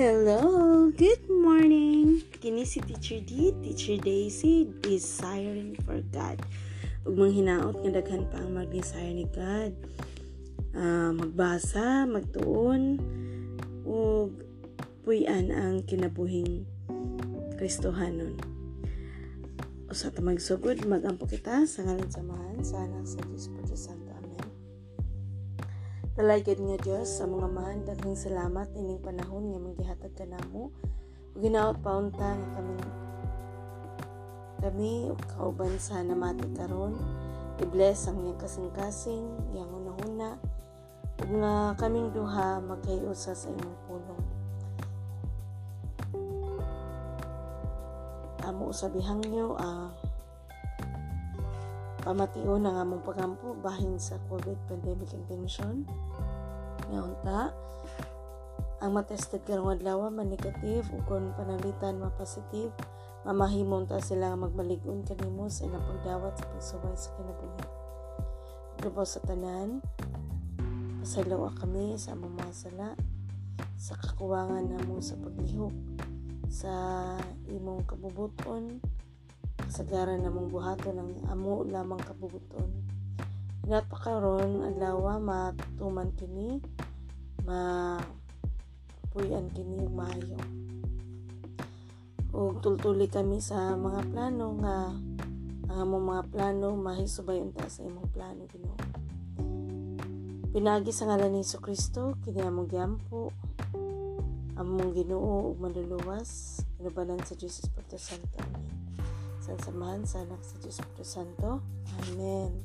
Hello, good morning. Kini si Teacher D, Teacher Daisy, desiring for God. Ug manghinaot nga daghan pa ang mag-desire ni God. Uh, magbasa, magtuon, ug puy-an ang kinabuhing Kristohanon. Usa ta magsugod, magampo kita sa ngalan samahan sa anak sa Diyos. Talagad nga Diyos sa mga mahan daghang salamat. Ining panahon nga magihatag ka namo. Ug ginaot paunta nga kami kami ug kauban sa namati karon. I-bless ang iyang kasing-kasing yang una-una. Nga kaming duha magkayusa sa imong pulong amo usabihang nyo ah uh, pamation ang among pagampo bahin sa COVID pandemic intention. Ngayon ta, ang matested karong adlaw man negative ug kon panalitan ma positive, mamahimong ta sila magmalig-on kanimo sa ilang pagdawat sa pagsubay sa kinabuhi. Lubaw sa tanan, pasalawa kami sa among mga sala, sa kakuwangan namo sa paglihok, sa imong kabubuton, kasagaran namong buhaton ng amo lamang kabubuton. Inat pa karon adlaw matuman kini ma puyan kini maayo. Ug tultuli kami sa mga plano nga ang among mga plano mahisubay unta sa imong plano Ginoo. Pinagi sa ngalan ni Kristo kini among giampo among Ginoo ug manluluwas inubanan sa Jesus Santo. Amen sa anak sa Diyos Puto Santo. Amen.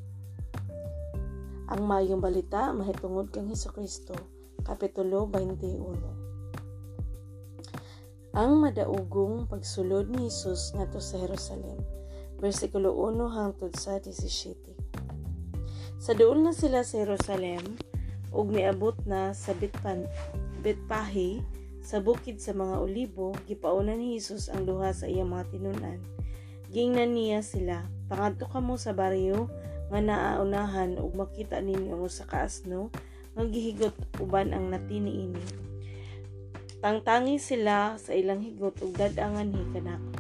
Ang mayong balita mahitungod kang Heso Kristo, Kapitulo 21. Ang madaugong pagsulod ni Jesus ngadto sa Jerusalem, versikulo 1 hangtod sa 17. Sa duol na sila sa Jerusalem, ug miabot na sa Betpan, Betpahi, sa bukid sa mga olibo, gipaunan ni Jesus ang duha sa iyang mga tinunan Gingnan niya sila, pangadto kamo sa baryo nga naaunahan ug makita ninyo ang usa ka asno nga gihigot uban ang natini ini. Tangtangi sila sa ilang higot ug dadangan hi kanako.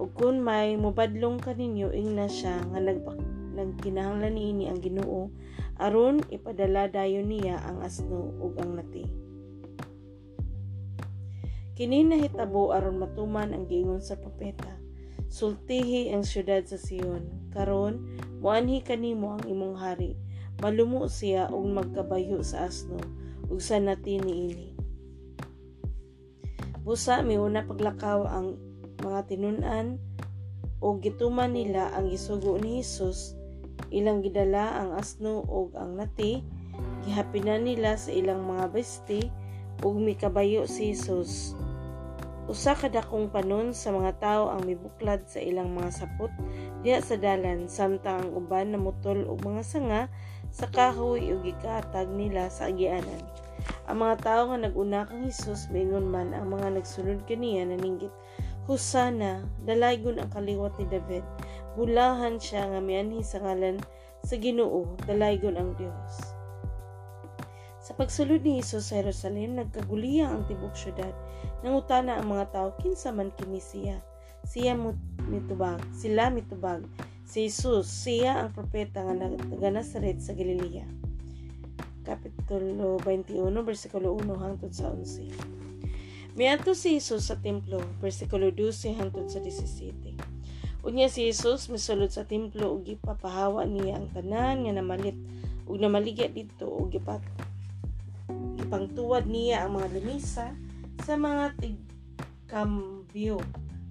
Ug kun may mubadlong kaninyo ingna siya nga nagpak nagkinahanglan niini ang Ginoo aron ipadala dayon niya ang asno ug ang nati. Kini nahitabo aron matuman ang giingon sa propeta Sultihi ang syudad sa Sion. Karon, muanhi kanimo ang imong hari. Malumo siya ug magkabayo sa asno ug sa natini ini. Busa miuna paglakaw ang mga tinunan o gituman nila ang isugo ni Hesus ilang gidala ang asno ug ang nati gihapinan nila sa ilang mga besti ug mikabayo si Hesus Usa ka dakong panon sa mga tao ang mibuklad sa ilang mga sapot diha sa dalan samtang ang uban namutol og mga sanga sa kahoy ug gikatag nila sa agianan. Ang mga tao nga naguna kang Hesus mingon man ang mga nagsunod kaniya naninggit Husana, dalaygon ang kaliwat ni David. Bulahan siya nga mianhi sa ngalan sa Ginoo, dalaygon ang Dios. Sa pagsulod ni Hesus sa Jerusalem, nagkaguliya ang tibok syudad. Nangutana ang mga tao, kinsa man kini siya. Siya mitubag, sila mitubag. Si Jesus, siya ang propeta nga taga Nazaret sa Galilea. Kapitulo 21, versikulo 1 hangtod sa 11. Miadto si Jesus sa templo, versikulo 12 hangtod sa 17. Unya si Jesus misulod sa templo ug gipapahawa niya ang tanan nga namalit ug namaligya didto ug gipat ipangtuwad niya ang mga lamisa sa mga tigkambyo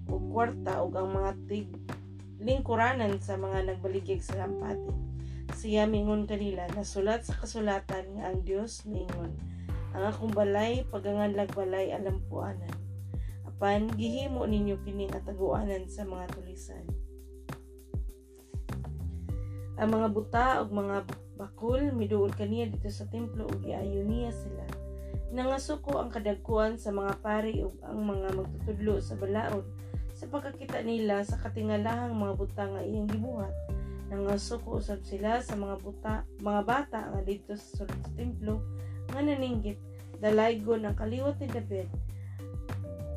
o kwarta o ang mga tig lingkuranan sa mga nagbaligig sa lampati. Siya mingon kanila nasulat sa kasulatan nga ang Dios mingon ang akong balay paganganlag balay alampuanan. Apan gihimo ninyo kining ataguanan sa mga tulisan. Ang mga buta ug mga bakul miduol kaniya dito sa templo ug giayo niya sila nangasuko ang kadagkuan sa mga pari ug ang mga magtutudlo sa balaod sa pagkakita nila sa katingalahang mga buta nga iyang gibuhat nangasuko usab sila sa mga buta mga bata nga dito sa sulod sa templo nga naninggit dalaygon ang kaliwat ni David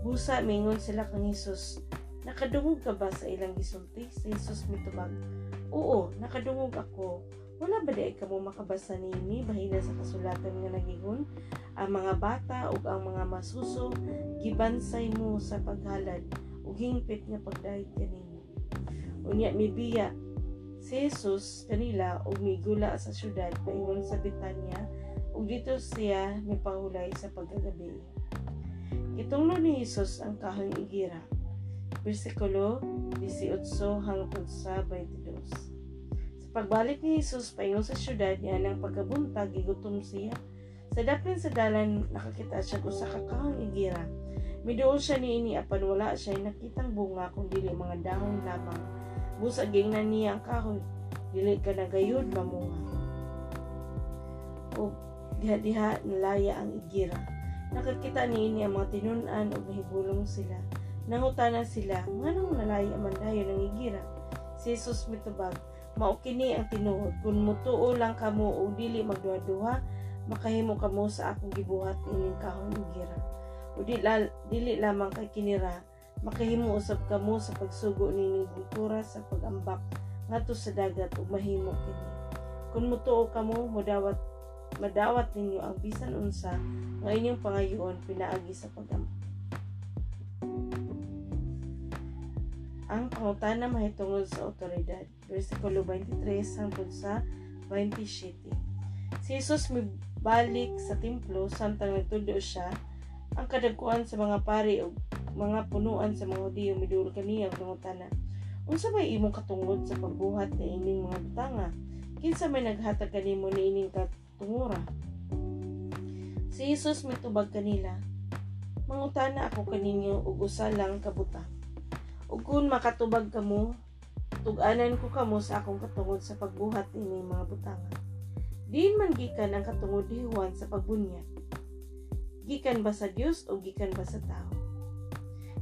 Busa mingon sila kang Hesus, nakadungog ka ba sa ilang gisulti? Si Hesus mitubag, Oo, nakadungog ako. Wala ba di ka mo makabasa nini bahina sa kasulatan nga nagingon? Ang mga bata ug ang mga masuso gibansay mo sa paghalad ug hingpit nga pagdahig kanimo. Unya mibiya si Jesus kanila ug migula sa syudad paingon sa Betanya ug dito siya mipahulay sa pagkagabi. Gitunglo ni Jesus ang kahoy igira. Versikulo 18 hangtod sa 22. Sa pagbalik ni Jesus paingon sa syudad niya ng pagkabuntag gigutom siya. Sa dapin sa dalan nakakita siya usa ka kahoy igira. Miduol siya niini apan wala siya nakitang bunga kung dili mga dahon lamang. Busaging na niya ang kahoy dili ka na gayud mamunga. O diha-diha nalaya ang igira. Nakakita niini ang mga tinunan o mahibulong sila. Nangutana sila nganong nalaya man dayon ang igira? Si Jesus mitubag mao kini ang tinuod kun mutuo lang kamo o dili magduha-duha makahimo kamo sa akong gibuhat ining kahoy igira o dili, dili lamang kay kinira makahimo usab kamo sa pagsugo nining kultura sa pagambak ngadto sa dagat ug mahimo kini. Kun mutuo kamo modawat madawat ninyo ang bisan unsa nga inyong pangayoon pinaagi sa pagambak ang pangutana mahitungod sa otoridad versikulo 23 hangtod sa 27 si Jesus mibalik sa templo samtang nagtudo siya ang kadagkuan sa mga pari ug mga punuan sa mga Hudiyo midul kaniya og nangutana unsa may imong katungod sa pagbuhat ni ining mga butanga? Kinsa may naghatag kanimo ni ining katungura? Si Jesus mitubag kanila mangutana ako kaninyo og usa lang ka butang ug kun makatubag kamo tug-anan ko kamo sa akong katungod sa pagbuhat ni ining mga butanga diin man gikan ang katungod ni Juan sa pagbunyag gikan ba sa Dios o gikan ba sa tao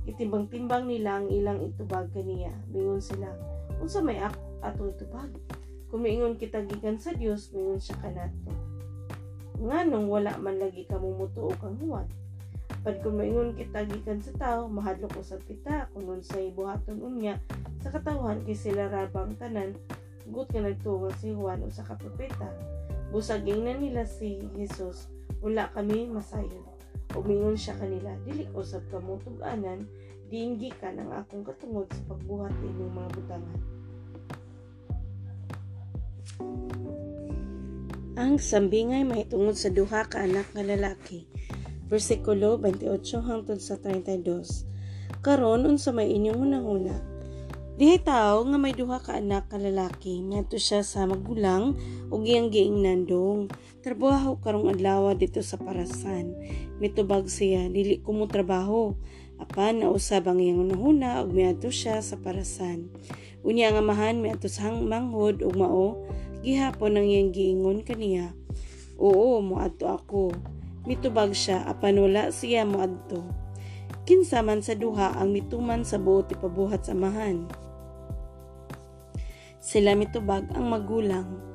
Itimbang-timbang nila ang ilang itubag kaniya. Mingon sila, unsa may ak ato itubag? Kung miingon kita gikan sa Dios, mingon siya kanato. Nga nung wala man lagi ka mumutuo kang huwan. Pag kung maingon kita gikan sa tao, mahadlok usab kita kung unsay buhaton unya sa katawhan kay sila rabang tanan gut nga nagtuo si Juan usa ka propeta. Busaging na nila si Jesus, wala kami masayon. Umingon siya kanila, dili usab ka mo tug-anan, diinggi ka ng akong katungod sa pagbuhat inyong mga butangan. Ang sambingay mahitungod sa duha ka anak nga lalaki. Versikulo 28 hangtod sa 32. Karon unsa may inyong hunahuna? Dihay tao nga may duha ka anak ka lalaki, miadto siya sa magulang ug iyang giingnan dong. Trabaho karong adlaw dito sa parasan. Mitubag siya, dili ko mo trabaho. Apan nausab ang iyang unahuna ug miadto siya sa parasan. Unya nga mahan miadto sa manghod ug mao gihapon ang iyang giingon kaniya. Oo, moadto ako. Mitubag siya apan wala siya moadto. Kinsa man sa duha ang mituman sa buot ipabuhat sa mahan. Sila mitubag ang magulang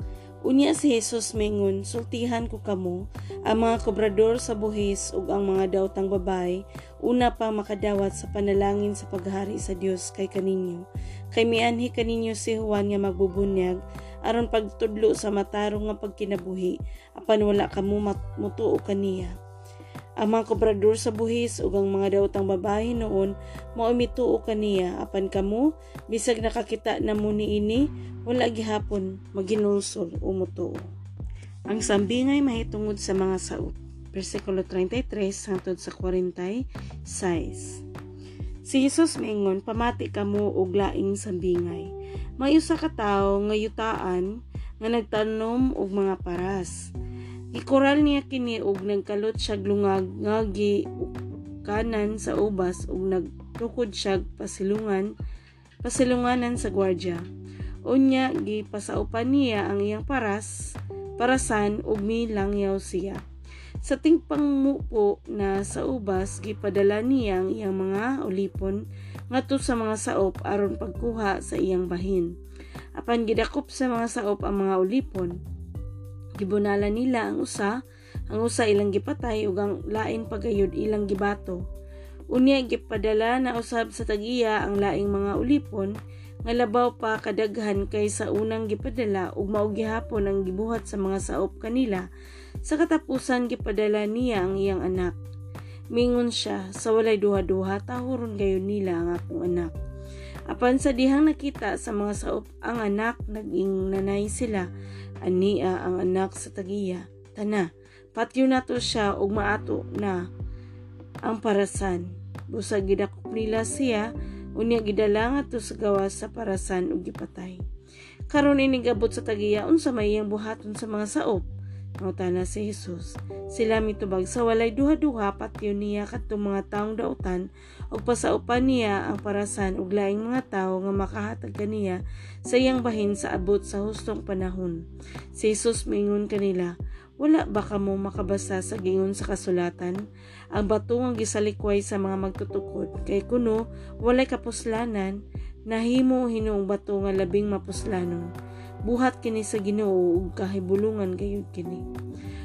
Unya si Jesus mingon, sultihan ko kamo, ang mga kobrador sa buhis ug ang mga dawtang babay, una pa makadawat sa panalangin sa paghari sa Dios kay kaninyo. Kay mianhi kaninyo si Juan nga magbubunyag, aron pagtudlo sa matarong nga pagkinabuhi, apan wala kamo mutuo kaniya. Ang mga kobrador sa buhis ug ang mga dawtang babae noon mao mituo kaniya apan kamo bisag nakakita na mo niini wala gihapon maginulsol o mutuo. Ang sambingay mahitungod sa mga saot. Versikulo 33 hangtod sa 46. Si Jesus mingon pamati kamo og laing sambingay. May usa ka tawo nga yutaan nga nagtanom og mga paras Gikoral niya kini og nagkalot siya lungag nga gi kanan sa ubas ug nagtukod siya pasilungan pasilunganan sa gwardya. Unya gipasaupan niya ang iyang paras parasan ug milangyaw siya. Sa tingpang mupo na sa ubas gipadala niya ang iyang mga ulipon ngadto sa mga saop aron pagkuha sa iyang bahin. Apan gidakop sa mga saop ang mga ulipon, Gibunala nila ang usa, ang usa ilang gipatay ug ang lain pagayod ilang gibato. Unya gipadala na usab sa tagiya ang laing mga ulipon nga labaw pa kadaghan kay sa unang gipadala ug mao gihapon ang gibuhat sa mga saop kanila sa katapusan gipadala niya ang iyang anak. Mingon siya sa walay duha-duha tahuron gayon nila ang akong anak. Apan sa dihang nakita sa mga saop ang anak naging nanay sila. Ania ang anak sa tagiya tana patyo nato siya ug maato na ang parasan. Busag gidakop nila siya. Unya gidala nga sa gawas sa parasan ug gipatay. Karon ini gabot sa tagiya unsa may iyang buhaton sa mga saop Ngutana si Jesus. Sila mitubag sa walay duha-duha patyo niya kadto mga taong dautan ug pasaupan niya ang parasan ug laing mga tawo nga makahatag kaniya sa iyang bahin sa abot sa hustong panahon. Si Jesus mingon kanila, wala ba kamo makabasa sa gingon sa kasulatan? Ang bato nga gisalikway sa mga magtutukod kay kuno walay kapuslanan nahimo hinuong bato nga labing mapuslanon. Buhat kini sa Ginoo ug kahibulungan gayud kini.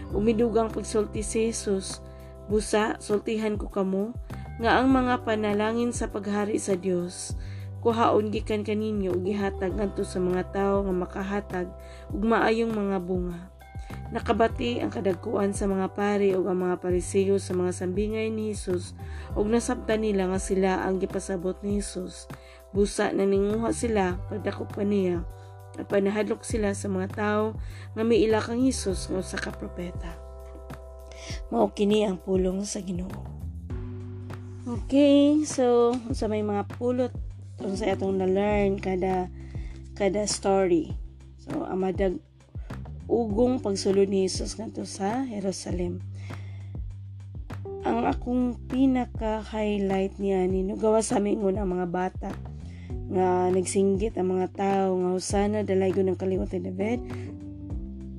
Umidugang pagsulti si Jesus, busa sultihan ko kamo nga ang mga panalangin sa paghari sa Dios kuhaon gikan kaninyo ug gihatag ngadto sa mga tawo nga makahatag ug maayong mga bunga. Nakabati ang kadagkuan sa mga pari ug ang mga parisiyo sa mga sambingay ni Hesus ug nasabtan nila nga sila ang gipasabot ni Hesus. Busa na ninguha sila pagdakop pa niya at panahadlok sila sa mga tao nga may kang Hesus nga usa ka propeta. Mao kini ang pulong sa Ginoo. Okay, so sa may mga pulot sa atong na-learn kada kada story. So amadag ugong pagsulod ni Jesus ngadto sa Jerusalem. Ang akong pinaka-highlight niya nino gawa sa mingon ang mga bata nga nagsinggit ang mga tao nga usana dalaygon ng kaliwat ni David.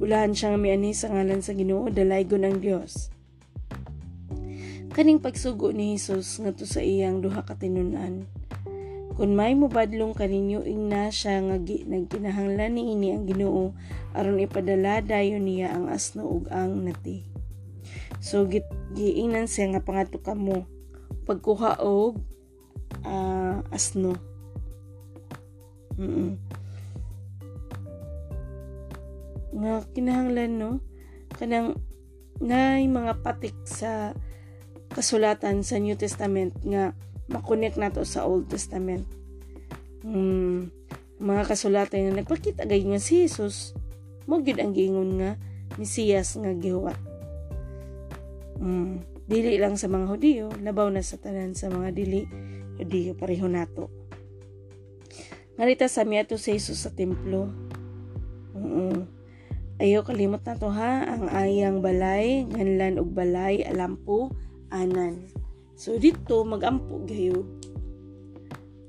Ulahan siya nga miani sa ngalan sa Ginoo dalaygon ang Dios. Kaning pagsugo ni Jesus ngadto sa iyang duha ka tinunan kung may mubadlong kaninyo ingna siya nga nagkinahanglan ni ini ang Ginoo aron ipadala dayon niya ang asno ug ang nati. So git giingnan siya nga pangadto kamo pagkuha og uh, asno. Mm-mm. Nga kinahanglan no kanang nay mga patik sa kasulatan sa New Testament nga makonek nato sa Old Testament. Hmm, mga kasulatan nga nagpakita gay nga si Jesus mo gyud ang giingon nga Mesiyas nga gihuwat. Hmm, dili lang sa mga Hudiyo, labaw na sa tanan sa mga dili Hudiyo pareho nato. Ngarita sa miyato si Jesus sa templo. Mm Ayo kalimot na to ha, ang ayang balay, nganlan og balay, alampo, anan. So dito magampo gayo.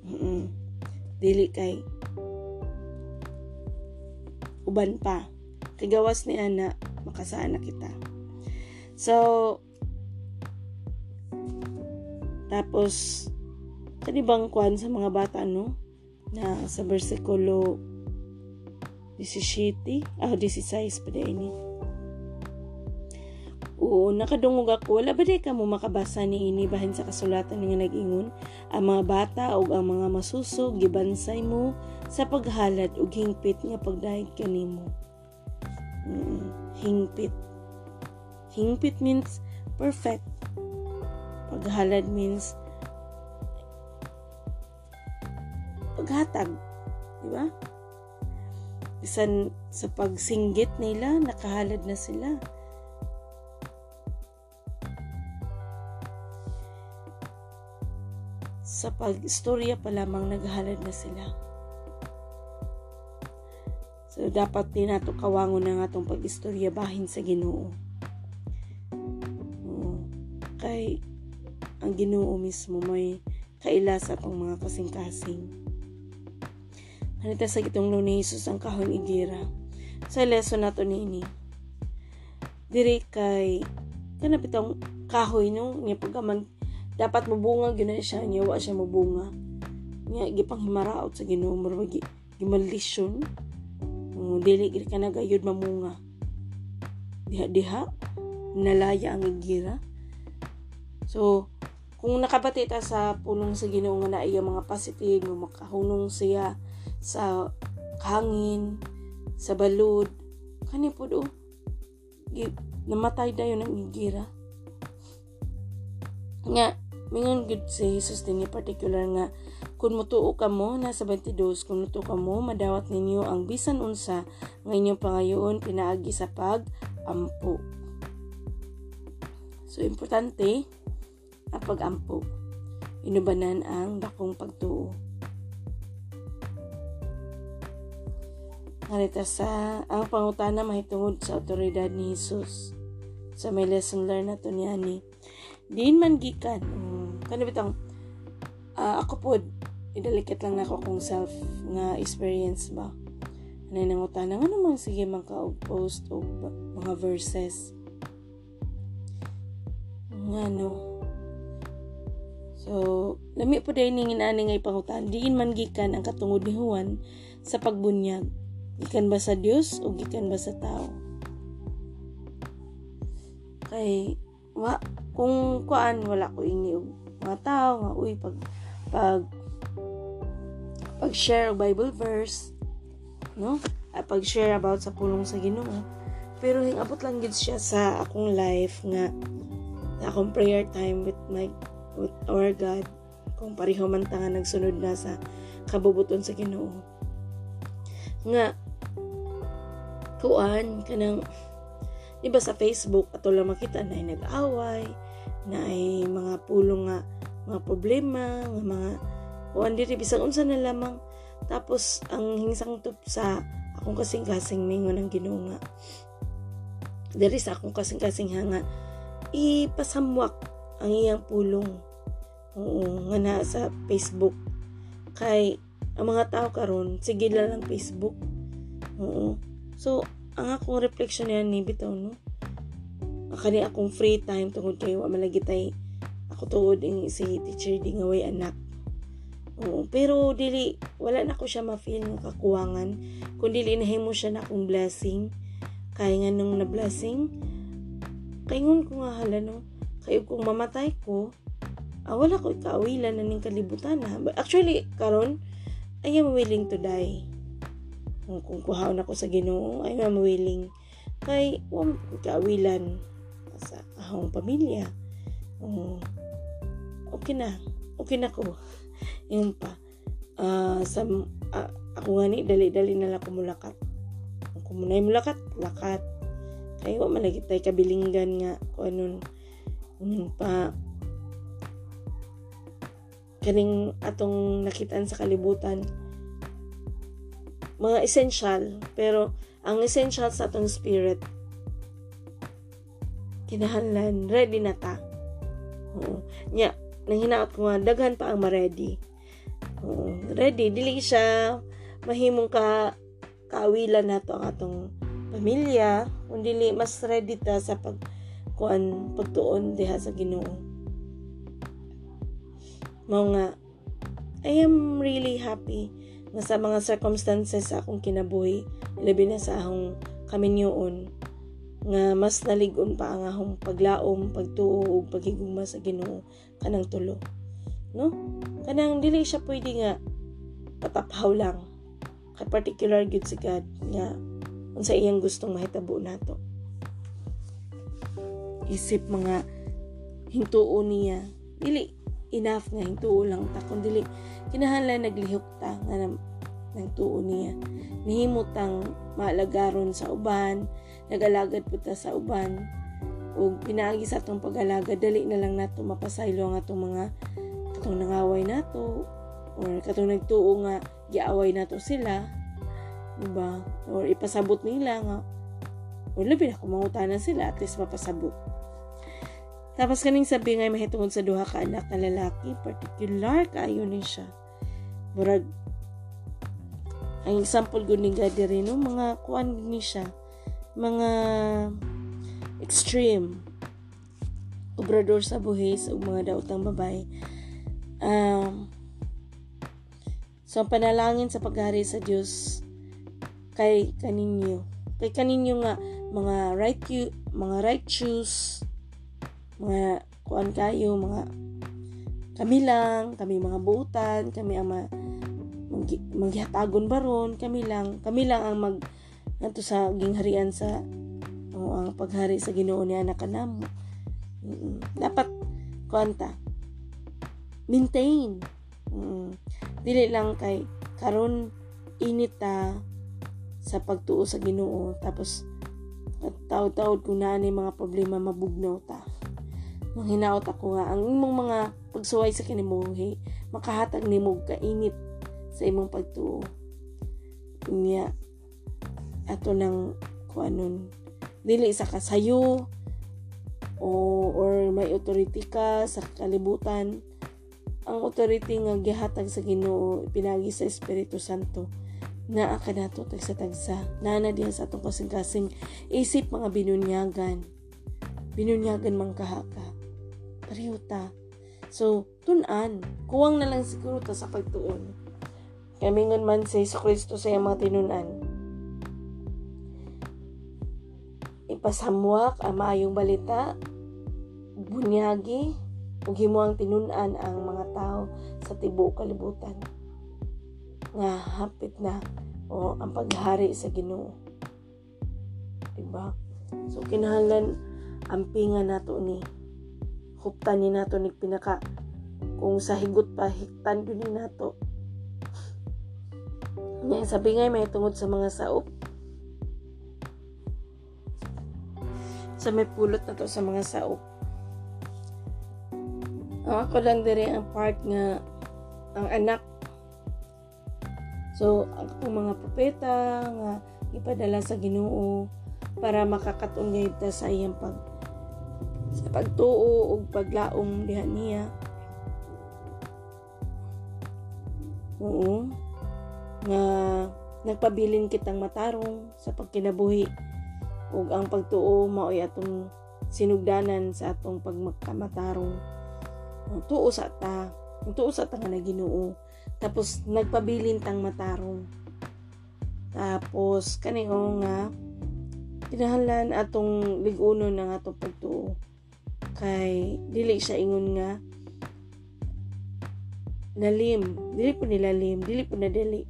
Mm-mm. Dili kay uban pa. Kagawas ni ana makasana kita. So tapos kani bang kwan sa mga bata no na sa bersikulo 17 ah 16 pa ini Oo, nakadungog ako. Wala ba di ka mo makabasa ni ini bahin sa kasulatan nga nag-ingon? Ang mga bata o ang mga masusog, gibansay mo sa paghalad o hingpit nga pagdahig kanimo. Mm, hingpit. Hingpit means perfect. Paghalad means paghatag. Di ba? Bisan sa pagsinggit nila, nakahalad na sila sa pag-istorya pa lamang naghalad na sila. So, dapat din nato kawangon na nga itong pag-istorya bahin sa ginoo. Oh, kay ang ginoo mismo may kaila sa itong mga kasing-kasing. Hanita sa gitong ni Jesus ang kahon igira. Sa lesson nato nini. Diri kay kanap itong kahoy no, nga pagaman dapat mabunga gyud siya niya wa siya mabunga. Nga gipang himaraot sa Ginoo murag gi gimalisyon. Um, dili gid ka nagayod mamunga. Diha diha nalaya ang igira so kung nakabati ta sa pulong sa Ginoo nga naa mga positive makahunong siya sa hangin sa balud. Kani pud oh namatay dayon ang igira. Nga mingon gud si Jesus dinhi particular nga kung mutuo ka mo nasa 22 kung mutuo ka mo madawat ninyo ang bisan unsa nga inyong pangayoon pinaagi sa pag ampo so importante ang pag-ampo. Inubanan ang dakong pagtuo Narita sa ang pangutana mahitungod sa otoridad ni Jesus. Sa may lesson learn na to niya ni. Diin man gikan. Um, kano bitang uh, ako po idalikat lang nako kung self nga experience ba. Ano nang utana nga naman sige man ka og post o mga verses. Nga no. So, lami po dahil ningin ani nga ipangutan, diin man gikan ang katungod ni Juan sa pagbunyag Gikan ba sa Dios o gikan ba sa tao? Kay wa kung kuan wala ko ini og mga tao nga uy pag pag pag share Bible verse no? At pag share about sa pulong sa Ginoo. Pero hingabot lang gid siya sa akong life nga sa akong prayer time with my with our God. Kung pareho man ta nga nagsunod na sa kabubuton sa Ginoo. Nga kuan kanang di ba sa Facebook ato lang makita na ay nag-away na ay mga pulong nga mga problema nga mga kuan diri bisang unsa na lamang. Tapos ang hingsang tup sa akong kasing-kasing mingon ang Ginoo diri sa akong kasing-kasing nga ipasamwak ang iyang pulong. Oo nga na sa Facebook. Kay ang mga tao karon sige lang Facebook. Oo So, ang akong reflection niya ni bitaw no. Kani akong free time tungod kay wa malagi tay ako tuod ing si teacher di nga way anak. Oo, pero dili wala na ko siya ma-feel nga kakuwangan kun dili nahimo siya na akong blessing kay nga nung na blessing kay ngun ko nga hala no kay kung mamatay ko ah, wala ko ikaawilan na ning kalibutan ha. But actually karon I am willing to die kung, kung kuhaon ako sa Ginoo ay am willing. Kay wa kawilan sa ahong pamilya. Um, okay na okay na ko. Yung pa. Uh, sa uh, ako nga ni dali-dali na lang kumulakat kung munay mulakat lakat. Kay wa man tay kabilinggan nga kung anon um, pa. Kaning atong nakitaan sa kalibutan mga essential pero ang essential sa atong spirit kinahanglan ready na ta. Oo. Nya nang hinaot ko nga daghan pa ang ma-ready. Oo. Ready dili siya mahimong ka kaawilan nato ang atong pamilya kundi mas ready ta sa pag kuan pagtuon diha sa Ginoo. Mao nga I am really happy nga sa mga circumstances sa akong kinabuhi labi na sa akong kaminyoon nga mas naligon pa ang akong paglaom, pagtuo ug paghigugma sa Ginoo kanang tulo. No? Kanang dili siya pwede nga pataphaw lang. Kay particular gud si God nga unsa iyang gustong mahitabo nato. Isip mga hintuo niya. Dili enough nga hintuo lang ta kun dili kinahanglan naglihok ta nga ng tuo niya. Nihimutang maalagaron sa uban nagalagad po ta sa uban ug pinaagi sa atong pag-alaga dali na lang nato mapasaylo ang atong mga katong nangaway nato or katong nagtuo nga giaway nato sila diba? Or ipasabot nila nga or labi na sila at least mapasabot tapos kaning sabi nga mahitungod sa duha ka anak na lalaki, particular kaayo ni siya. Murag ang example gud ni God rin no mga kuan ni siya. Mga extreme obrador sa buhis ug mga daotang babay. Um, so ang panalangin sa paghari sa Dios kay kaninyo. Kay kaninyo nga mga right mga right choose mga kuan kayo mga kami lang kami mga buutan kami ang ma, mag, maghihatagon baron kami lang kami lang ang mag ato sa gingharian sa o ang paghari sa Ginoo ni anak kanamo dapat kuanta maintain. Mm dili lang kay karon init ta sa pagtuo sa Ginoo tapos taud-taud kung naa mga problema mabugnaw ta manghinaot ako nga ang imong mga pagsuway sa kinimuhi makahatag nimo kainit sa imong pagtuo. Niya ato nang kuanon. Dili sa kasayo o or may authority ka sa kalibutan ang authority nga gihatag sa Ginoo pinagi sa Espiritu Santo naa ka nato tagsa tagsa nana diha sa atong kasing-kasing isip mga binunyagan. Binunyagan man kaha ka pareho ta so tunan kuwang na lang siguro ta sa pagtuon. Kamingon man sa Iso Kristo sa mga tinunan ipasamwak ang maayong balita bunyagi ug himuang tinunan ang mga tao sa tibuok kalibutan. Nga hapit na o ang paghari sa Ginoo. Diba? So kinahanglan ampingan nato ni huptan ni nato ni pinaka. Kung sa higot pa hiktan ni nato. Nga sabi nga may tungod sa mga saop. Sa may pulot na to sa mga saop. Ang ako lang dire ang part nga ang anak. So ang mga propeta nga ipadala sa Ginoo para makakatun ta sa iyang pag sa pagtuo ug paglaom diha niya. Oo. Nga nagpabilin kitang matarong sa pagkinabuhi ug ang pagtuo maoy atong sinugdanan sa atong pagmakamatarong tuo sa ta tuo sa ta nga Ginoo tapos nagpabilin tang matarong. Tapos kani nga kinahanglan atong ligunon ng atong pagtuo kay dili siya ingon nga nalim. Dili po nilalim dili po nadali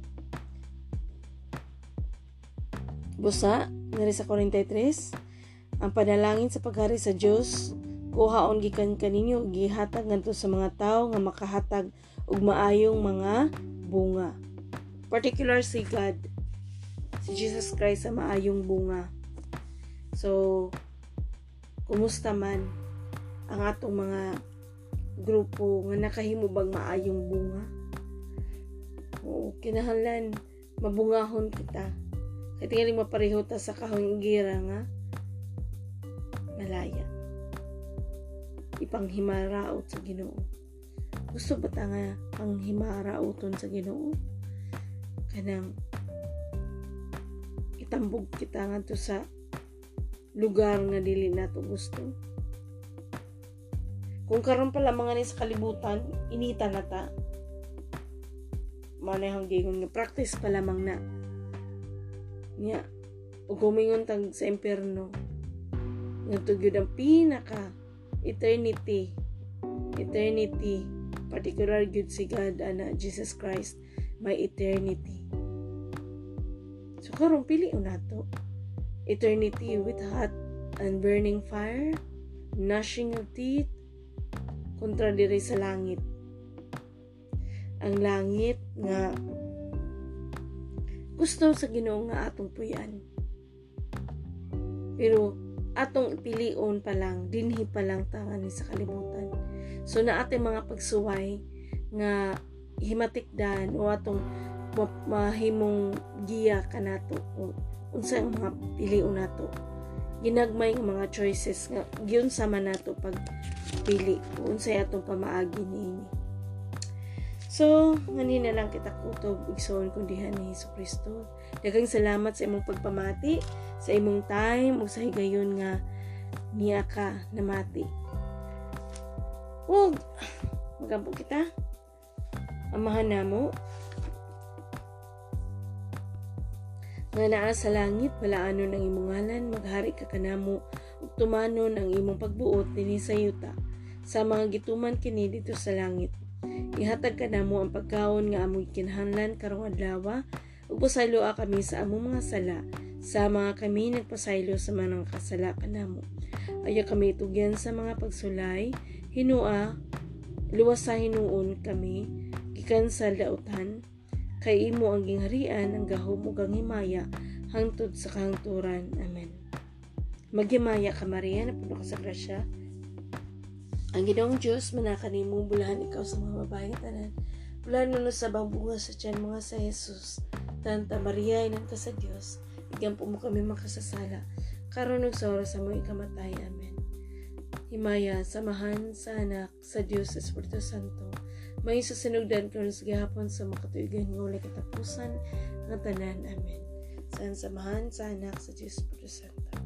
busa ngari sa 43 ang panalangin sa paghari sa Dios kuhaon gikan kaninyo gihatag ngadto sa mga tawo nga makahatag og maayong mga bunga. Particular si God si Jesus Christ sa maayong bunga. So kumusta man ang atong mga grupo nga nakahimo bang maayong bunga o kinahanglan mabungahon kita kaya tingaling mapareho ta sa kahong gira nga malaya. Ipanghimaraot sa ginoo. Gusto ba ta nga panghimarauton sa ginoo? Kanang itambog kita nga to sa lugar nga dili nato gusto. Kung karon pala mga ni sa kalibutan, inita na ta. Manayang gingon nga practice pa lamang na niya ug gumingon tag sa impierno ngadto gyud ang pinaka eternity eternity particular gyud si God ana Jesus Christ may eternity so karon pili nato eternity with hot and burning fire gnashing of teeth kontra diri sa langit ang langit nga gusto sa Ginoo nga atong puyan. Pero atong pilion pa lang, dinhi pa lang tangan ni sa kalibutan. So na ating mga pagsuway nga himatikdan o atong mahimong giya kanato o unsa ang mga pilion nato ginagmay ng mga choices nga giun sama nato pag pili unsay atong pamaagi niini So, ngani na lang kita kutob igsoon kung dihan ni Hesus Kristo. Daghang salamat sa imong pagpamati, sa imong time ug sa higayon nga niya ka namati. Ug magampo kita. Amahan namo. Nga naa sa langit, balaanon ang imong ngalan, maghari ka kanamo, ug tumanon ang imong pagbuot dinhi sa yuta sa mga gituman kini dito sa langit. Ihatag ka namo ang pagkaon nga amoy kinahanglan karong adlaw ug pasaylo kami sa among mga sala sa mga kami nagpasaylo sa mga kasala kanamo. Aya kami itugyan sa mga pagsulay, hinua, luwas sa hinuon kami, gikan sa dautan, kay imo ang gingharian ang gahom ug ang himaya hangtod sa kahangturan. Amen. Maghimaya ka Maria na puno ka sa grasya. Ang Ginoong Diyos manakanimo bulahan ikaw sa mga babae tanan. Bulahan mo sa bunga sa tiyan mga sa Jesus. Tanta Maria inan ka sa Dios. Igyan po mo kami makasasala. Karon ug sa oras sa mo ikamatay. Amen. Himaya, samahan sa anak, sa Dios, sa Espiritu Santo. May susunugdan ko sa gihapon sa makatuigan ng ulit katapusan ng tanan. Amen. Saan samahan sa anak, sa Dios, Espiritu Santo.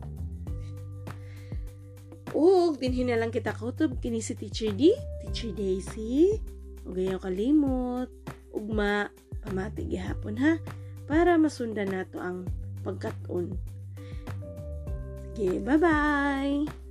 Ug dinhi na lang kita kutob kini si Teacher D, Teacher Daisy. Ug ayaw kalimot, ugma pamati gihapon ha para masundan nato ang pagkaton. Sige, bye-bye!